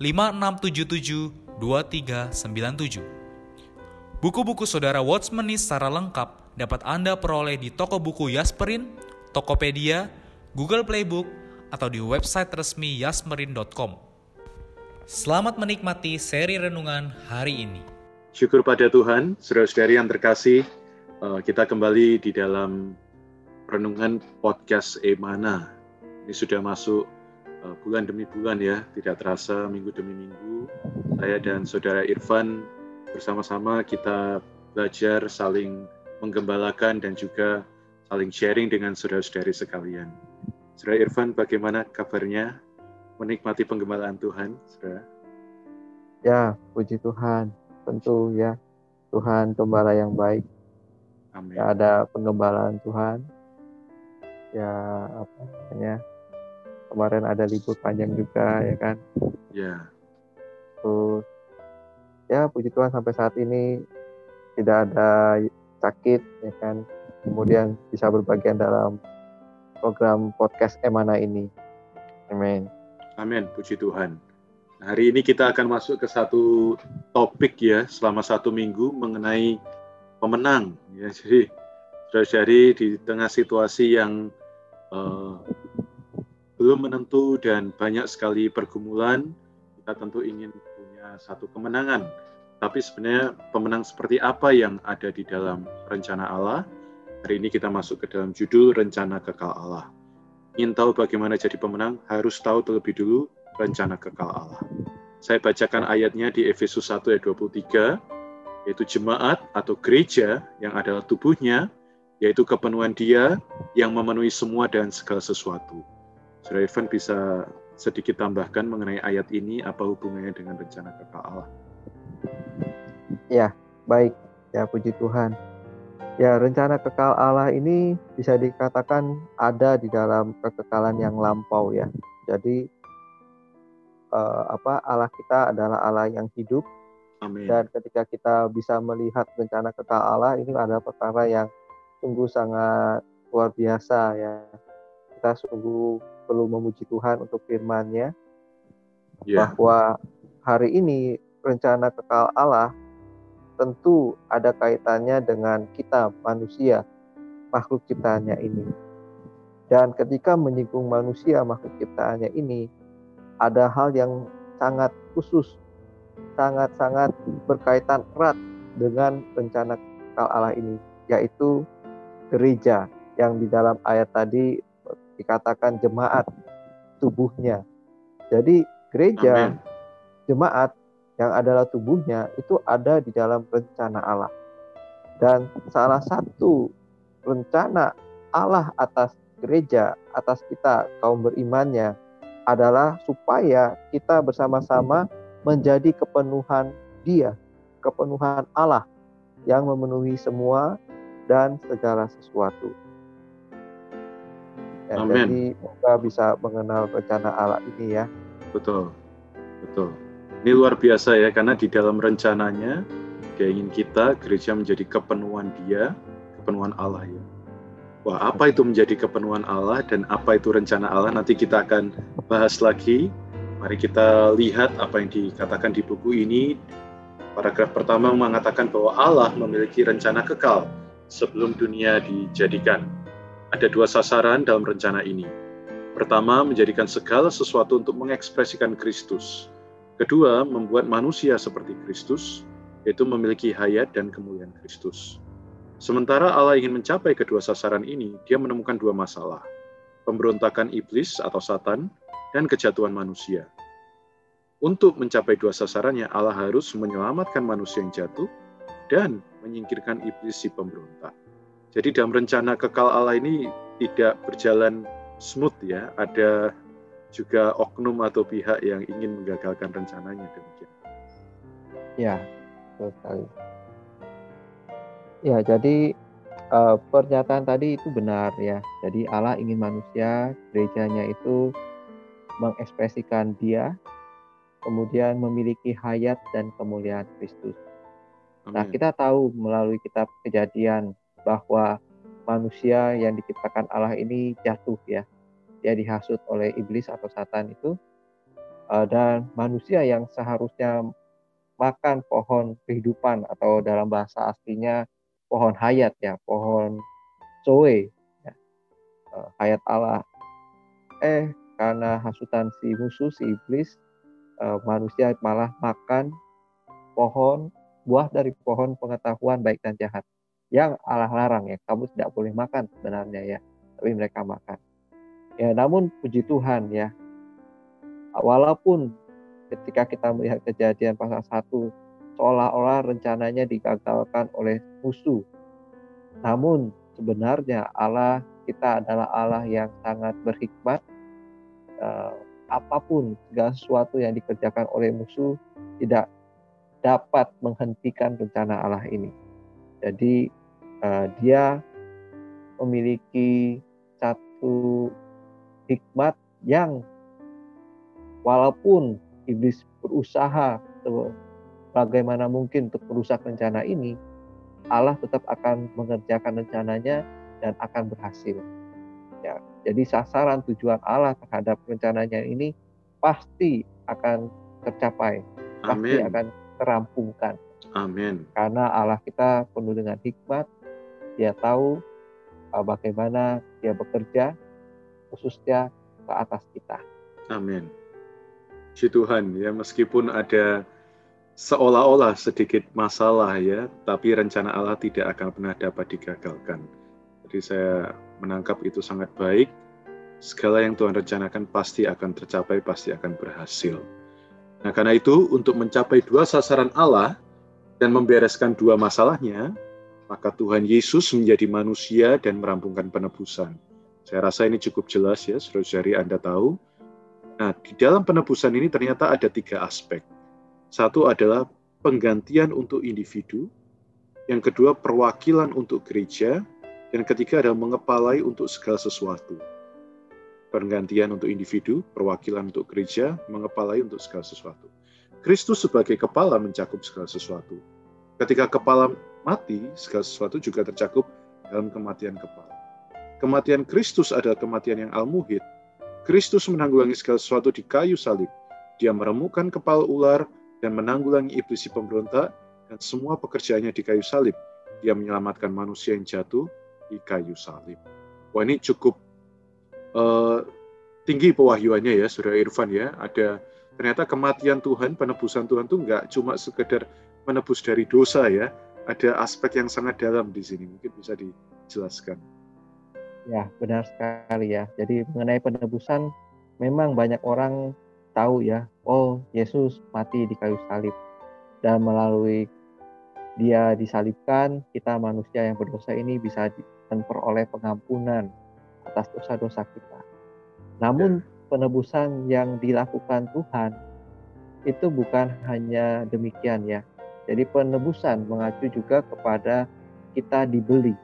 5677 2397. Buku-buku saudara Watchmeni secara lengkap dapat Anda peroleh di toko buku Yasmerin, Tokopedia, Google Playbook, atau di website resmi yasmerin.com. Selamat menikmati seri renungan hari ini. Syukur pada Tuhan, saudara-saudari yang terkasih, eh, kita kembali di dalam renungan podcast Emana. Ini sudah masuk bulan demi bulan ya, tidak terasa minggu demi minggu. Saya dan saudara Irfan bersama-sama kita belajar saling menggembalakan dan juga saling sharing dengan saudara-saudari sekalian. Saudara Irfan, bagaimana kabarnya? Menikmati penggembalaan Tuhan, saudara? Ya, puji Tuhan. Tentu ya, Tuhan gembala yang baik. Amin. Ya, ada penggembalaan Tuhan. Ya, apa namanya? Kemarin ada libur panjang juga ya kan? Ya yeah. terus ya puji Tuhan sampai saat ini tidak ada sakit ya kan? Kemudian bisa berbagian dalam program podcast Emana ini. Amin. Amin puji Tuhan. Hari ini kita akan masuk ke satu topik ya selama satu minggu mengenai pemenang ya. Jadi saudara-saudari di tengah situasi yang uh, belum menentu dan banyak sekali pergumulan, kita tentu ingin punya satu kemenangan. Tapi sebenarnya pemenang seperti apa yang ada di dalam rencana Allah? Hari ini kita masuk ke dalam judul rencana kekal Allah. Ingin tahu bagaimana jadi pemenang, harus tahu terlebih dulu rencana kekal Allah. Saya bacakan ayatnya di Efesus 1 ayat 23, yaitu jemaat atau gereja yang adalah tubuhnya, yaitu kepenuhan dia yang memenuhi semua dan segala sesuatu. Saudara Evan bisa sedikit tambahkan mengenai ayat ini apa hubungannya dengan rencana kekal Allah? Ya, baik. Ya, puji Tuhan. Ya, rencana kekal Allah ini bisa dikatakan ada di dalam kekekalan yang lampau ya. Jadi uh, apa Allah kita adalah Allah yang hidup. Amin. Dan ketika kita bisa melihat rencana kekal Allah ini adalah perkara yang sungguh sangat luar biasa ya. Kita sungguh perlu memuji Tuhan untuk firman-Nya yeah. bahwa hari ini rencana kekal Allah tentu ada kaitannya dengan kita manusia makhluk ciptaannya ini. Dan ketika menyinggung manusia makhluk ciptaannya ini ada hal yang sangat khusus, sangat-sangat berkaitan erat dengan rencana kekal Allah ini, yaitu gereja yang di dalam ayat tadi dikatakan jemaat tubuhnya. Jadi gereja, Amen. jemaat yang adalah tubuhnya itu ada di dalam rencana Allah. Dan salah satu rencana Allah atas gereja, atas kita kaum berimannya adalah supaya kita bersama-sama menjadi kepenuhan Dia, kepenuhan Allah yang memenuhi semua dan segala sesuatu. Ya, Amen. Jadi kita bisa mengenal rencana Allah ini ya. Betul, betul. Ini luar biasa ya karena di dalam rencananya dia ingin kita gereja menjadi kepenuhan Dia, kepenuhan Allah ya. Wah, apa itu menjadi kepenuhan Allah dan apa itu rencana Allah? Nanti kita akan bahas lagi. Mari kita lihat apa yang dikatakan di buku ini. Paragraf pertama mengatakan bahwa Allah memiliki rencana kekal sebelum dunia dijadikan. Ada dua sasaran dalam rencana ini. Pertama, menjadikan segala sesuatu untuk mengekspresikan Kristus. Kedua, membuat manusia seperti Kristus, yaitu memiliki hayat dan kemuliaan Kristus. Sementara Allah ingin mencapai kedua sasaran ini, dia menemukan dua masalah. Pemberontakan iblis atau satan dan kejatuhan manusia. Untuk mencapai dua sasarannya, Allah harus menyelamatkan manusia yang jatuh dan menyingkirkan iblis si pemberontak. Jadi dalam rencana kekal Allah ini tidak berjalan smooth ya, ada juga oknum atau pihak yang ingin menggagalkan rencananya demikian. Ya, betul sekali. Ya, jadi uh, pernyataan tadi itu benar ya. Jadi Allah ingin manusia, gerejanya itu mengekspresikan Dia, kemudian memiliki hayat dan kemuliaan Kristus. Nah, kita tahu melalui kitab Kejadian bahwa manusia yang diciptakan Allah ini jatuh ya. Dia dihasut oleh iblis atau satan itu uh, dan manusia yang seharusnya makan pohon kehidupan atau dalam bahasa aslinya pohon hayat ya pohon zoe ya, uh, hayat Allah. Eh karena hasutan si musuh si iblis uh, manusia malah makan pohon buah dari pohon pengetahuan baik dan jahat yang Allah larang ya kamu tidak boleh makan sebenarnya ya tapi mereka makan Ya, namun puji Tuhan ya. Walaupun ketika kita melihat kejadian pasal 1 seolah-olah rencananya digagalkan oleh musuh. Namun sebenarnya Allah kita adalah Allah yang sangat berhikmat. Uh, apa pun segala sesuatu yang dikerjakan oleh musuh tidak dapat menghentikan rencana Allah ini. Jadi uh, dia memiliki satu hikmat yang walaupun iblis berusaha bagaimana mungkin untuk merusak rencana ini, Allah tetap akan mengerjakan rencananya dan akan berhasil. Ya, jadi sasaran tujuan Allah terhadap rencananya ini pasti akan tercapai, pasti akan terampungkan. Amin. Karena Allah kita penuh dengan hikmat, Dia tahu uh, bagaimana Dia bekerja khususnya ke atas kita. Amin. Si Tuhan ya meskipun ada seolah-olah sedikit masalah ya, tapi rencana Allah tidak akan pernah dapat digagalkan. Jadi saya menangkap itu sangat baik. Segala yang Tuhan rencanakan pasti akan tercapai, pasti akan berhasil. Nah, karena itu untuk mencapai dua sasaran Allah dan membereskan dua masalahnya, maka Tuhan Yesus menjadi manusia dan merampungkan penebusan. Saya rasa ini cukup jelas ya, saudari Anda tahu. Nah, di dalam penebusan ini ternyata ada tiga aspek. Satu adalah penggantian untuk individu, yang kedua perwakilan untuk gereja, dan ketiga adalah mengepalai untuk segala sesuatu. Penggantian untuk individu, perwakilan untuk gereja, mengepalai untuk segala sesuatu. Kristus sebagai kepala mencakup segala sesuatu. Ketika kepala mati, segala sesuatu juga tercakup dalam kematian kepala. Kematian Kristus adalah kematian yang al-muhid. Kristus menanggulangi segala sesuatu di kayu salib. Dia meremukan kepala ular dan menanggulangi iblis si pemberontak dan semua pekerjaannya di kayu salib. Dia menyelamatkan manusia yang jatuh di kayu salib. Wah ini cukup uh, tinggi pewahyuannya ya, Saudara Irfan ya. Ada ternyata kematian Tuhan, penebusan Tuhan itu nggak cuma sekedar menebus dari dosa ya. Ada aspek yang sangat dalam di sini. Mungkin bisa dijelaskan. Ya, benar sekali ya. Jadi mengenai penebusan memang banyak orang tahu ya, oh Yesus mati di kayu salib. Dan melalui dia disalibkan, kita manusia yang berdosa ini bisa memperoleh pengampunan atas dosa-dosa kita. Namun penebusan yang dilakukan Tuhan itu bukan hanya demikian ya. Jadi penebusan mengacu juga kepada kita dibeli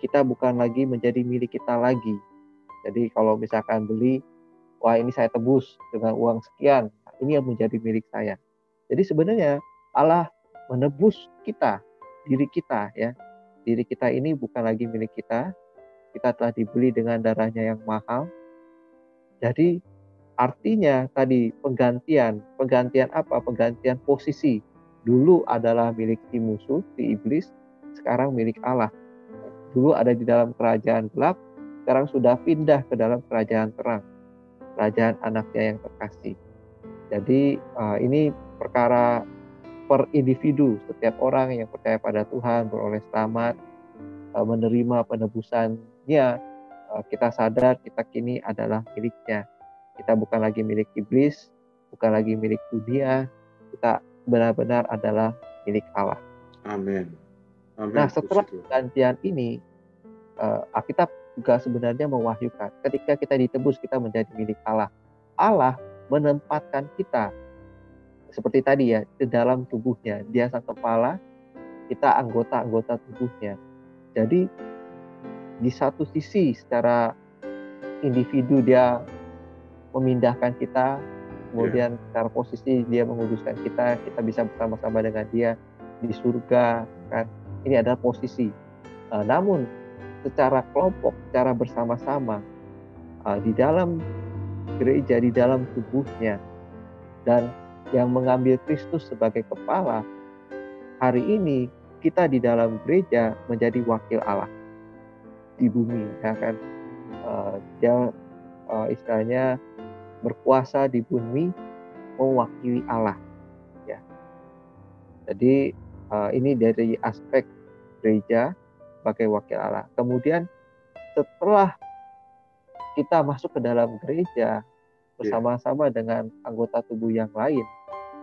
kita bukan lagi menjadi milik kita lagi. Jadi kalau misalkan beli, wah ini saya tebus dengan uang sekian, ini yang menjadi milik saya. Jadi sebenarnya Allah menebus kita, diri kita ya. Diri kita ini bukan lagi milik kita, kita telah dibeli dengan darahnya yang mahal. Jadi artinya tadi penggantian, penggantian apa? Penggantian posisi. Dulu adalah milik si musuh, si iblis, sekarang milik Allah dulu ada di dalam kerajaan gelap, sekarang sudah pindah ke dalam kerajaan terang, kerajaan anaknya yang terkasih. Jadi uh, ini perkara per individu, setiap orang yang percaya pada Tuhan beroleh selamat, uh, menerima penebusannya, uh, kita sadar kita kini adalah miliknya. Kita bukan lagi milik iblis, bukan lagi milik dunia, kita benar-benar adalah milik Allah. Amin. Amin. Nah, setelah pergantian ini, uh, Alkitab juga sebenarnya mewahyukan ketika kita ditebus kita menjadi milik Allah. Allah menempatkan kita seperti tadi ya di dalam tubuhnya. Dia sang kepala, kita anggota-anggota tubuhnya. Jadi di satu sisi secara individu dia memindahkan kita, kemudian yeah. secara posisi dia menguduskan kita, kita bisa bersama-sama dengan dia di surga kan. Ini adalah posisi. Uh, namun secara kelompok, secara bersama-sama uh, di dalam gereja, di dalam tubuhnya, dan yang mengambil Kristus sebagai kepala. Hari ini kita di dalam gereja menjadi wakil Allah di bumi, ya kan? Uh, dia uh, istilahnya berkuasa di bumi mewakili Allah, ya. Jadi uh, ini dari aspek gereja sebagai wakil Allah. Kemudian setelah kita masuk ke dalam gereja bersama-sama dengan anggota tubuh yang lain,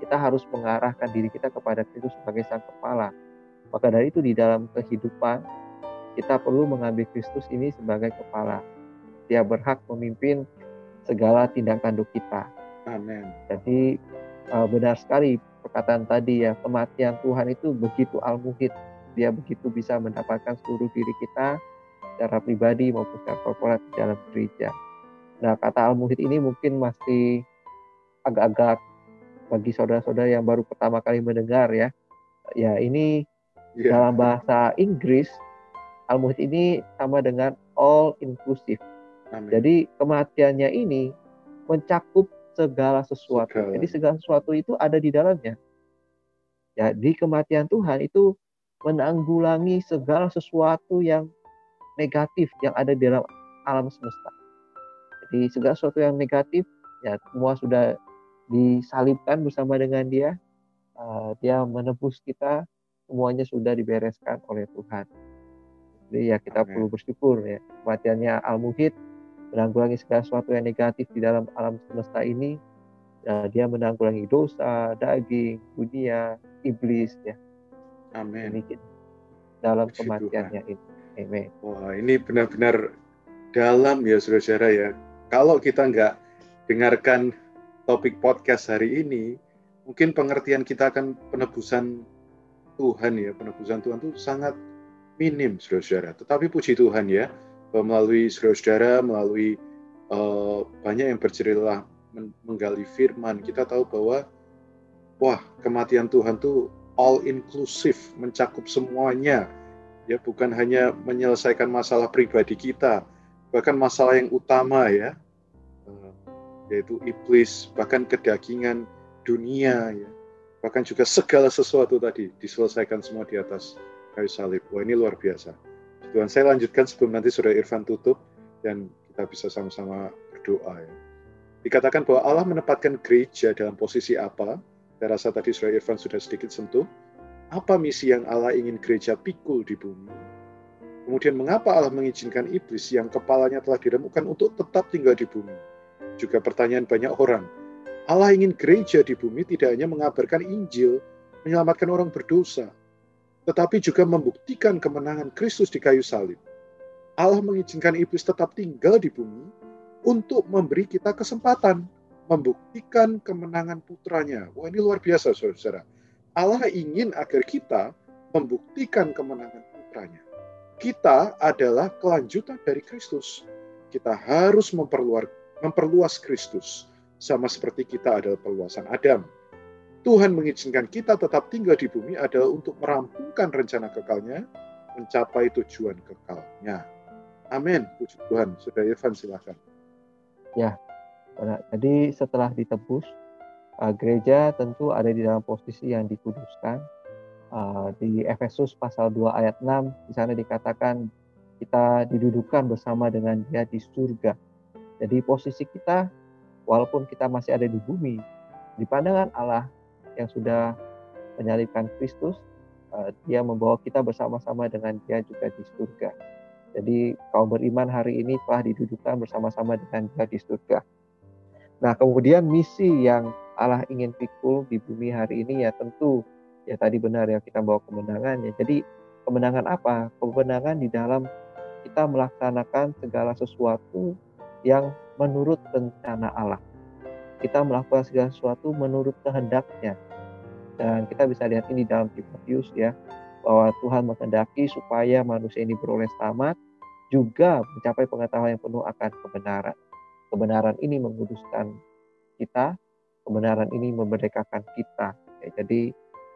kita harus mengarahkan diri kita kepada Kristus sebagai sang kepala. Maka dari itu di dalam kehidupan kita perlu mengambil Kristus ini sebagai kepala. Dia berhak memimpin segala tindak tanduk kita. Amin. Jadi eh, benar sekali perkataan tadi ya, kematian Tuhan itu begitu al-muhid dia begitu bisa mendapatkan seluruh diri kita secara pribadi maupun secara korporat di dalam gereja. Nah, kata al-muhid ini mungkin masih agak-agak bagi saudara-saudara yang baru pertama kali mendengar ya. Ya, ini yeah. dalam bahasa Inggris al-muhid ini sama dengan all inclusive. Amin. Jadi kematiannya ini mencakup segala sesuatu. Segala. Jadi segala sesuatu itu ada di dalamnya. Ya, di kematian Tuhan itu menanggulangi segala sesuatu yang negatif yang ada di dalam alam semesta. Jadi segala sesuatu yang negatif ya semua sudah disalibkan bersama dengan dia. Uh, dia menebus kita, semuanya sudah dibereskan oleh Tuhan. Jadi ya kita Amen. perlu bersyukur ya kematiannya Al-Muhid menanggulangi segala sesuatu yang negatif di dalam alam semesta ini. Ya, dia menanggulangi dosa, daging, dunia, iblis ya Amin. dalam kematiannya ini. Amin. Wah, ini benar-benar dalam ya saudara-saudara ya. Kalau kita nggak dengarkan topik podcast hari ini, mungkin pengertian kita akan penebusan Tuhan ya, penebusan Tuhan itu sangat minim saudara-saudara. Tetapi puji Tuhan ya, melalui saudara-saudara, melalui uh, banyak yang bercerita menggali firman, kita tahu bahwa wah kematian Tuhan tuh all inclusive, mencakup semuanya. Ya, bukan hanya menyelesaikan masalah pribadi kita, bahkan masalah yang utama ya, eh, yaitu iblis, bahkan kedagingan dunia ya. Bahkan juga segala sesuatu tadi diselesaikan semua di atas kayu salib. Wah, ini luar biasa. Tuhan, saya lanjutkan sebelum nanti Saudara Irfan tutup dan kita bisa sama-sama berdoa ya. Dikatakan bahwa Allah menempatkan gereja dalam posisi apa? Saya rasa tadi Saudara Irfan sudah sedikit sentuh. Apa misi yang Allah ingin gereja pikul di bumi? Kemudian mengapa Allah mengizinkan iblis yang kepalanya telah diremukkan untuk tetap tinggal di bumi? Juga pertanyaan banyak orang. Allah ingin gereja di bumi tidak hanya mengabarkan Injil, menyelamatkan orang berdosa, tetapi juga membuktikan kemenangan Kristus di kayu salib. Allah mengizinkan iblis tetap tinggal di bumi untuk memberi kita kesempatan membuktikan kemenangan putranya. Wah ini luar biasa saudara. Allah ingin agar kita membuktikan kemenangan putranya. Kita adalah kelanjutan dari Kristus. Kita harus memperluas Kristus. Sama seperti kita adalah perluasan Adam. Tuhan mengizinkan kita tetap tinggal di bumi adalah untuk merampungkan rencana kekalnya, mencapai tujuan kekalnya. Amin. Puji Tuhan. Sudah Evan silakan. Ya, jadi setelah ditebus, uh, gereja tentu ada di dalam posisi yang dikuduskan. Uh, di Efesus pasal 2 ayat 6, di sana dikatakan kita didudukan bersama dengan dia di surga. Jadi posisi kita, walaupun kita masih ada di bumi, Di pandangan Allah yang sudah menyalibkan Kristus, uh, dia membawa kita bersama-sama dengan dia juga di surga. Jadi kaum beriman hari ini telah didudukan bersama-sama dengan dia di surga. Nah kemudian misi yang Allah ingin pikul di bumi hari ini ya tentu ya tadi benar ya kita bawa kemenangan ya. Jadi kemenangan apa? Kemenangan di dalam kita melaksanakan segala sesuatu yang menurut rencana Allah. Kita melakukan segala sesuatu menurut kehendaknya. Dan kita bisa lihat ini dalam Timotius ya, bahwa Tuhan menghendaki supaya manusia ini beroleh selamat, juga mencapai pengetahuan yang penuh akan kebenaran. Kebenaran ini menguduskan kita, kebenaran ini memerdekakan kita. Ya, jadi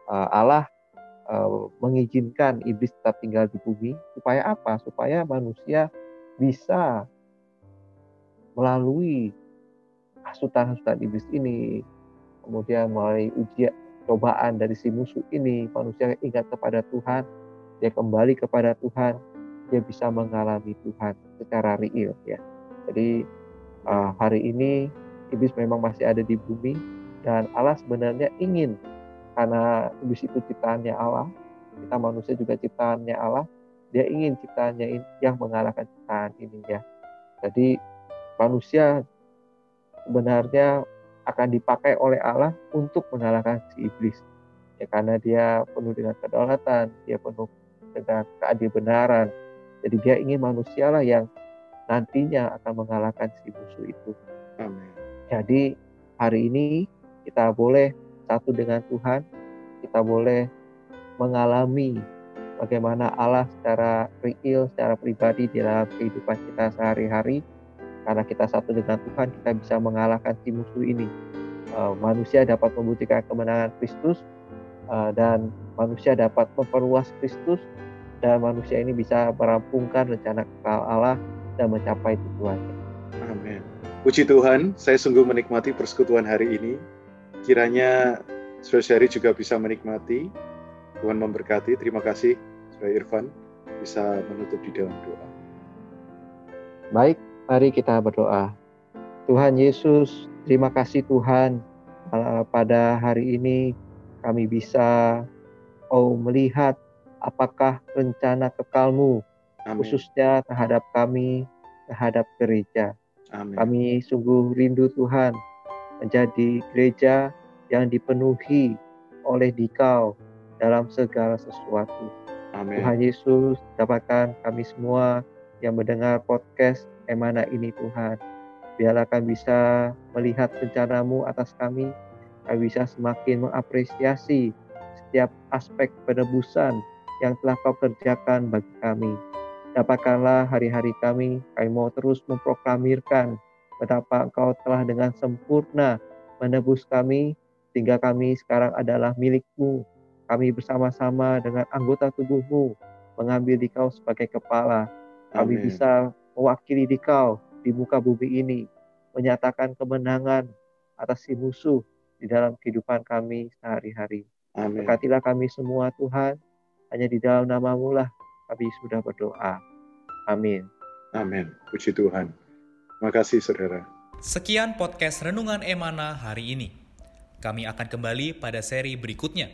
uh, Allah uh, mengizinkan iblis tetap tinggal di bumi supaya apa? Supaya manusia bisa melalui hasutan-hasutan iblis ini, kemudian melalui ujian cobaan dari si musuh ini, manusia ingat kepada Tuhan, dia kembali kepada Tuhan, dia bisa mengalami Tuhan secara real ya. Jadi uh, hari ini iblis memang masih ada di bumi dan Allah sebenarnya ingin karena iblis itu ciptaannya Allah, kita manusia juga ciptaannya Allah, dia ingin ciptaannya yang mengalahkan ciptaan ini ya. Jadi manusia sebenarnya akan dipakai oleh Allah untuk mengalahkan si iblis. Ya karena dia penuh dengan kedaulatan, dia penuh dengan keadilan Jadi dia ingin manusia lah yang nantinya akan mengalahkan si musuh itu. Amin. Jadi hari ini kita boleh satu dengan Tuhan, kita boleh mengalami bagaimana Allah secara real, secara pribadi di dalam kehidupan kita sehari-hari. Karena kita satu dengan Tuhan, kita bisa mengalahkan si musuh ini. Uh, manusia dapat membuktikan kemenangan Kristus uh, dan manusia dapat memperluas Kristus dan manusia ini bisa merampungkan rencana kekal Allah dan mencapai tujuannya. Amin. Puji Tuhan, saya sungguh menikmati persekutuan hari ini. Kiranya saudara juga bisa menikmati. Tuhan memberkati. Terima kasih, saudara Irfan, bisa menutup di dalam doa. Baik, mari kita berdoa. Tuhan Yesus, terima kasih Tuhan pada hari ini kami bisa oh melihat apakah rencana kekalmu Amin. khususnya terhadap kami, terhadap gereja. Amin. Kami sungguh rindu Tuhan menjadi gereja yang dipenuhi oleh dikau dalam segala sesuatu. Amin. Tuhan Yesus, dapatkan kami semua yang mendengar podcast Emana ini Tuhan. Biarlah kami bisa melihat rencanamu atas kami, kami bisa semakin mengapresiasi setiap aspek penebusan yang telah kau kerjakan bagi kami. Dapatkanlah hari-hari kami, kami mau terus memproklamirkan betapa Engkau telah dengan sempurna menebus kami, sehingga kami sekarang adalah milikmu. Kami bersama-sama dengan anggota tubuhmu mengambil dikau sebagai kepala. Kami Amin. bisa mewakili dikau di muka bumi ini, menyatakan kemenangan atas si musuh di dalam kehidupan kami sehari-hari. Berkatilah kami semua Tuhan, hanya di dalam namamu lah kami sudah berdoa. Amin. Amin. Puji Tuhan. Terima kasih saudara. Sekian podcast Renungan Emana hari ini. Kami akan kembali pada seri berikutnya.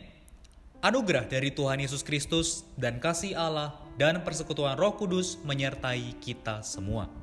Anugerah dari Tuhan Yesus Kristus dan kasih Allah dan persekutuan Roh Kudus menyertai kita semua.